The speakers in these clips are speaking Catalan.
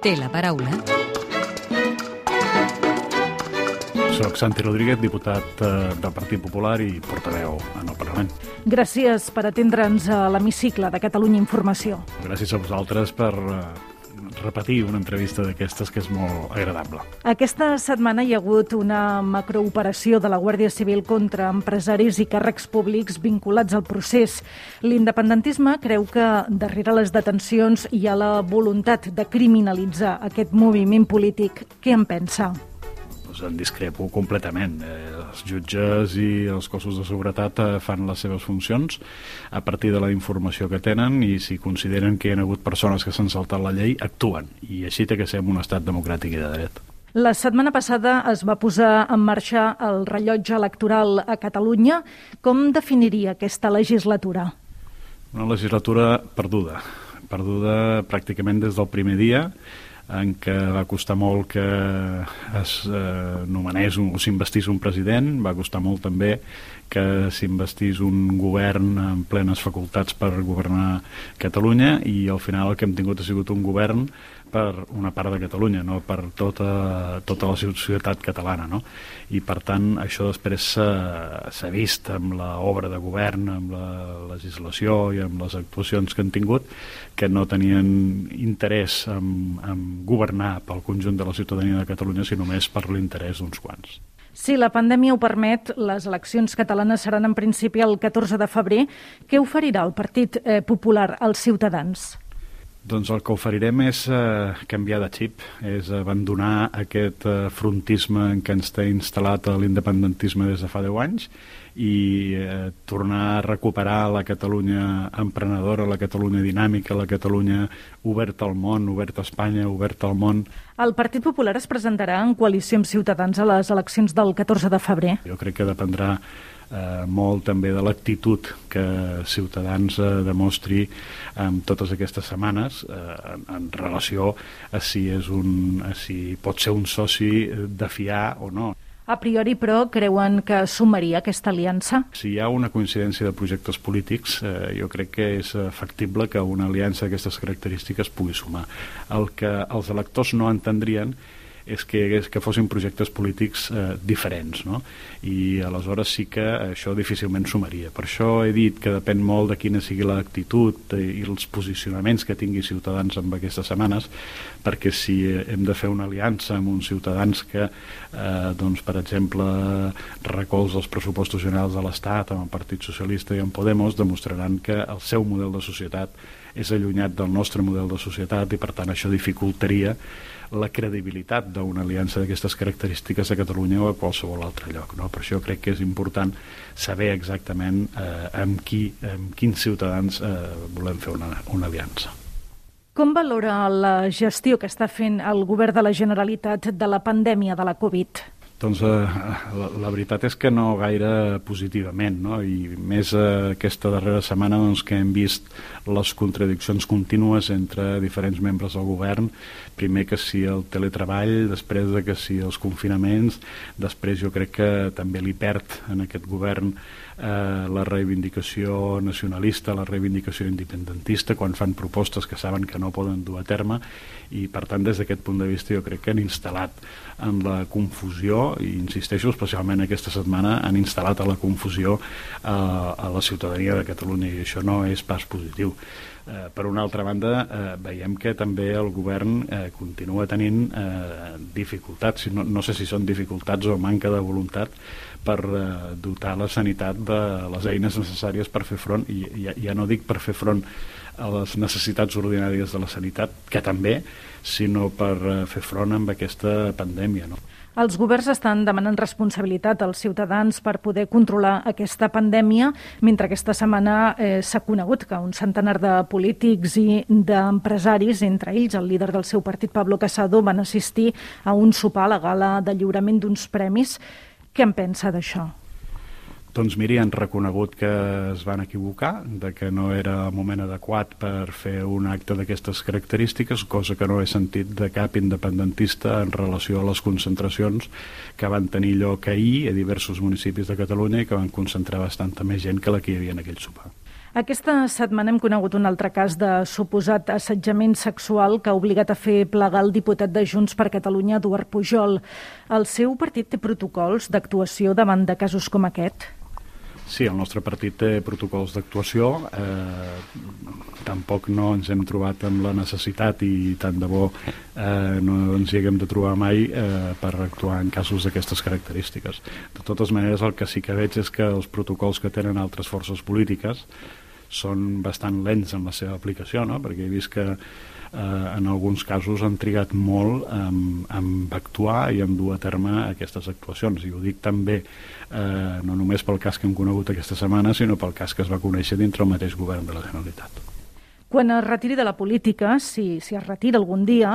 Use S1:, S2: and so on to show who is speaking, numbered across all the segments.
S1: Té la paraula.
S2: Soc Santi Rodríguez, diputat eh, del Partit Popular i portaveu en el Parlament.
S3: Gràcies per atendre'ns a l'hemicicle de Catalunya Informació.
S2: Gràcies a vosaltres per eh, repetir una entrevista d'aquestes que és molt agradable.
S3: Aquesta setmana hi ha hagut una macrooperació de la Guàrdia Civil contra empresaris i càrrecs públics vinculats al procés. L'independentisme creu que darrere les detencions hi ha la voluntat de criminalitzar aquest moviment polític. Què en pensa?
S2: Doncs en discrepo completament. Eh, els jutges i els cossos de seguretat eh, fan les seves funcions a partir de la informació que tenen i si consideren que hi ha hagut persones que s'han saltat la llei, actuen. I així té que ser un estat democràtic i de dret.
S3: La setmana passada es va posar en marxa el rellotge electoral a Catalunya. Com definiria aquesta legislatura?
S2: Una legislatura perduda, perduda pràcticament des del primer dia, en què va costar molt que es eh, nomenés un, o s'investís un president, va costar molt també que s'investís un govern amb plenes facultats per governar Catalunya i al final el que hem tingut ha sigut un govern per una part de Catalunya, no per tota, tota la societat catalana. No? I per tant això després s'ha vist amb l'obra de govern, amb la legislació i amb les actuacions que han tingut que no tenien interès en, en governar pel conjunt de la ciutadania de Catalunya, sinó només per l'interès d'uns quants.
S3: Si la pandèmia ho permet, les eleccions catalanes seran en principi el 14 de febrer. Què oferirà el Partit eh, Popular als ciutadans?
S2: Doncs el que oferirem és eh, canviar de xip, és abandonar aquest eh, frontisme en què ens té instal·lat l'independentisme des de fa 10 anys i eh, tornar a recuperar la Catalunya emprenedora, la Catalunya dinàmica, la Catalunya oberta al món, oberta a Espanya, oberta al món.
S3: El Partit Popular es presentarà en coalició amb Ciutadans a les eleccions del 14 de febrer.
S2: Jo crec que dependrà eh, molt també de l'actitud que Ciutadans eh, demostri en totes aquestes setmanes eh, en, en relació a si, és un, a si pot ser un soci de fiar o no.
S3: A priori, però, creuen que sumaria aquesta aliança?
S2: Si hi ha una coincidència de projectes polítics, eh, jo crec que és factible que una aliança d'aquestes característiques pugui sumar. El que els electors no entendrien és que, és que fossin projectes polítics eh, diferents, no? I aleshores sí que això difícilment sumaria. Per això he dit que depèn molt de quina sigui l'actitud i els posicionaments que tingui Ciutadans en aquestes setmanes, perquè si hem de fer una aliança amb uns ciutadans que, eh, doncs, per exemple, recolza els pressupostos generals de l'Estat amb el Partit Socialista i amb Podemos, demostraran que el seu model de societat és allunyat del nostre model de societat i per tant això dificultaria la credibilitat d'una aliança d'aquestes característiques a Catalunya o a qualsevol altre lloc. No? Per això crec que és important saber exactament eh, amb, qui, amb quins ciutadans eh, volem fer una, una aliança.
S3: Com valora la gestió que està fent el govern de la Generalitat de la pandèmia de la Covid?
S2: Doncs eh, la, la veritat és que no gaire positivament, no? i més eh, aquesta darrera setmana doncs, que hem vist les contradiccions contínues entre diferents membres del govern, primer que si el teletreball, després de que si els confinaments, després jo crec que també li perd en aquest govern eh, la reivindicació nacionalista, la reivindicació independentista, quan fan propostes que saben que no poden dur a terme, i per tant des d'aquest punt de vista jo crec que han instal·lat en la confusió, i insisteixo especialment aquesta setmana, han instal·lat a la confusió eh, a la ciutadania de Catalunya i això no és pas positiu. Eh, per una altra banda, eh, veiem que també el govern eh, continua tenint eh, dificultats, no, no sé si són dificultats o manca de voluntat per eh, dotar la sanitat de les eines necessàries per fer front, i ja, ja no dic per fer front a les necessitats ordinàries de la sanitat, que també, sinó per eh, fer front amb aquesta pandèmia. No?
S3: Els governs estan demanant responsabilitat als ciutadans per poder controlar aquesta pandèmia, mentre aquesta setmana eh, s'ha conegut que un centenar de polítics i d'empresaris, entre ells el líder del seu partit, Pablo Casado, van assistir a un sopar a la gala de lliurament d'uns premis. Què en pensa d'això?
S2: Doncs miri, han reconegut que es van equivocar, de que no era el moment adequat per fer un acte d'aquestes característiques, cosa que no he sentit de cap independentista en relació a les concentracions que van tenir lloc ahir a diversos municipis de Catalunya i que van concentrar bastanta més gent que la que hi havia en aquell sopar.
S3: Aquesta setmana hem conegut un altre cas de suposat assetjament sexual que ha obligat a fer plegar el diputat de Junts per Catalunya, Eduard Pujol. El seu partit té protocols d'actuació davant de casos com aquest?
S2: Sí, el nostre partit té protocols d'actuació. Eh, tampoc no ens hem trobat amb la necessitat i tant de bo eh, no ens hi haguem de trobar mai eh, per actuar en casos d'aquestes característiques. De totes maneres, el que sí que veig és que els protocols que tenen altres forces polítiques són bastant lents en la seva aplicació, no? perquè he vist que en alguns casos han trigat molt en, en actuar i en dur a terme aquestes actuacions. I ho dic també eh, no només pel cas que hem conegut aquesta setmana, sinó pel cas que es va conèixer dintre el mateix govern de la Generalitat.
S3: Quan es retiri de la política, si, si es retira algun dia,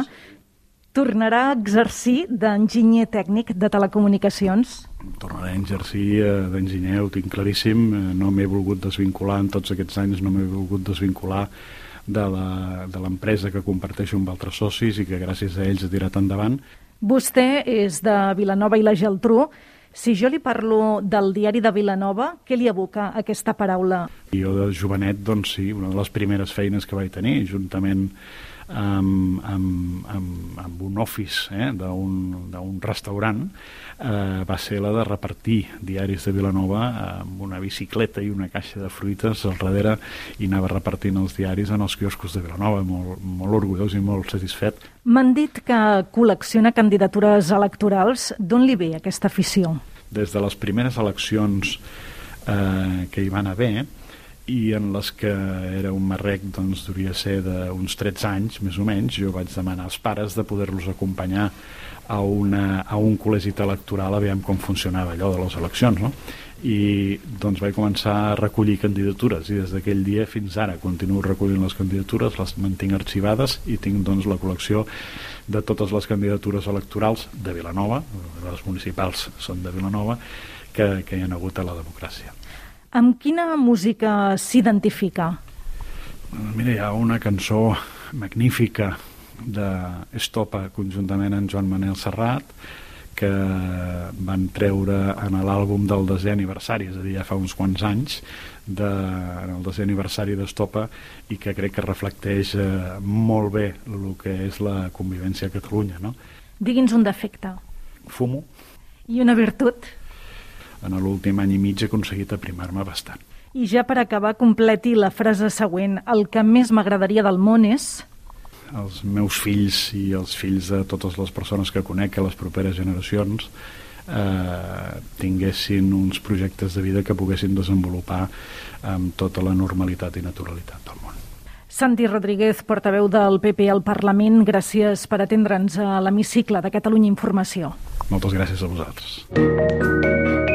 S3: tornarà a exercir d'enginyer tècnic de telecomunicacions?
S2: tornaré a exercir eh, d'enginyer, ho tinc claríssim, eh, no m'he volgut desvincular en tots aquests anys, no m'he volgut desvincular de l'empresa que comparteixo amb altres socis i que gràcies a ells ha tirat endavant.
S3: Vostè és de Vilanova i la Geltrú. Si jo li parlo del diari de Vilanova, què li evoca aquesta paraula?
S2: Jo de jovenet, doncs sí, una de les primeres feines que vaig tenir, juntament amb, amb, amb, amb un office eh, d'un restaurant eh, va ser la de repartir diaris de Vilanova amb una bicicleta i una caixa de fruites al darrere i anava repartint els diaris en els quioscos de Vilanova, molt, molt orgullós i molt satisfet.
S3: M'han dit que col·lecciona candidatures electorals. D'on li ve aquesta afició?
S2: Des de les primeres eleccions eh, que hi van haver, i en les que era un marrec doncs devia ser d'uns 13 anys més o menys, jo vaig demanar als pares de poder-los acompanyar a, una, a un col·legi electoral a veure com funcionava allò de les eleccions no? i doncs vaig començar a recollir candidatures i des d'aquell dia fins ara continuo recollint les candidatures, les mantinc arxivades i tinc doncs la col·lecció de totes les candidatures electorals de Vilanova, les municipals són de Vilanova, que, que hi ha hagut a la democràcia.
S3: Amb quina música s'identifica?
S2: Mira, hi ha una cançó magnífica d'Estopa conjuntament amb Joan Manel Serrat que van treure en l'àlbum del desè aniversari, és a dir, ja fa uns quants anys, de, en el desè aniversari d'Estopa i que crec que reflecteix eh, molt bé el que és la convivència a Catalunya. No?
S3: Digui'ns un defecte.
S2: Fumo.
S3: I una virtut?
S2: En l'últim any i mig he aconseguit aprimar-me bastant.
S3: I ja per acabar, completi la frase següent. El que més m'agradaria del món és...
S2: Els meus fills i els fills de totes les persones que conec a les properes generacions eh, tinguessin uns projectes de vida que poguessin desenvolupar amb tota la normalitat i naturalitat del món.
S3: Santi Rodríguez, portaveu del PP al Parlament, gràcies per atendre'ns a l'hemicicle de Catalunya Informació.
S2: Moltes gràcies a vosaltres.